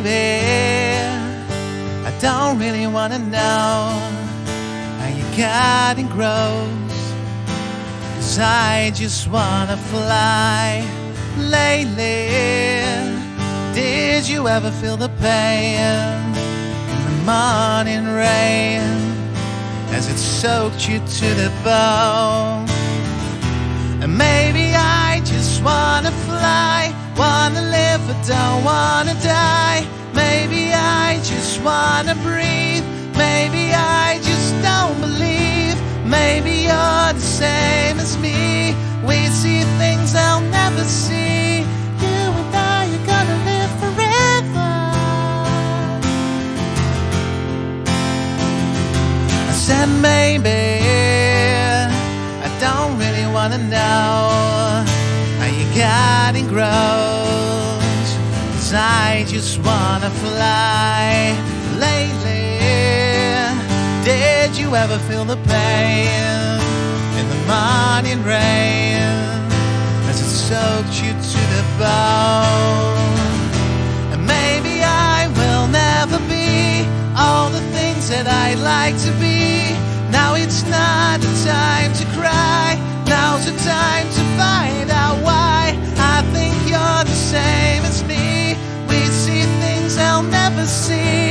maybe I don't really wanna know how you getting gross. Cause I just wanna fly lately. Did you ever feel the pain in the morning rain as it soaked you to the bone? And maybe I just wanna fly, wanna live but don't wanna die. Wanna breathe. Maybe I just don't believe. Maybe you're the same as me. We see things I'll never see. You and I are gonna live forever. I said maybe I don't really wanna know how you getting gross. I just wanna fly lately. Did you ever feel the pain in the morning rain as it soaked you to the bone? And maybe I will never be all the things that I'd like to be. Now it's not the time to cry. Now's the time see.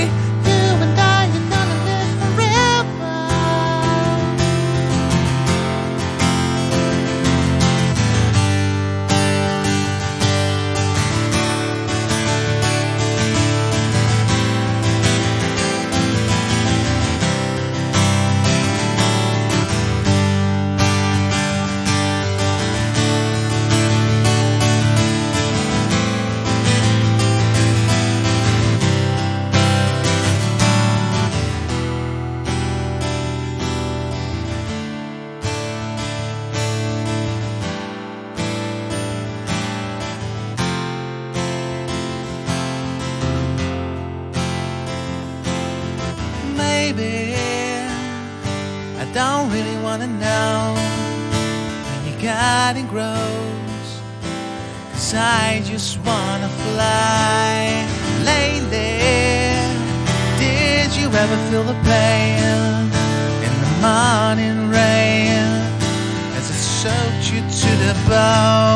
Maybe I don't really wanna know when you getting gross. Cause I just wanna fly lately. Did you ever feel the pain in the morning rain as it soaked you to the bone?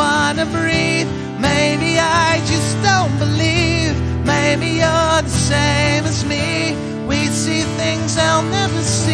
wanna breathe. Maybe I just don't believe. Maybe you're the same as me. We see things I'll never see.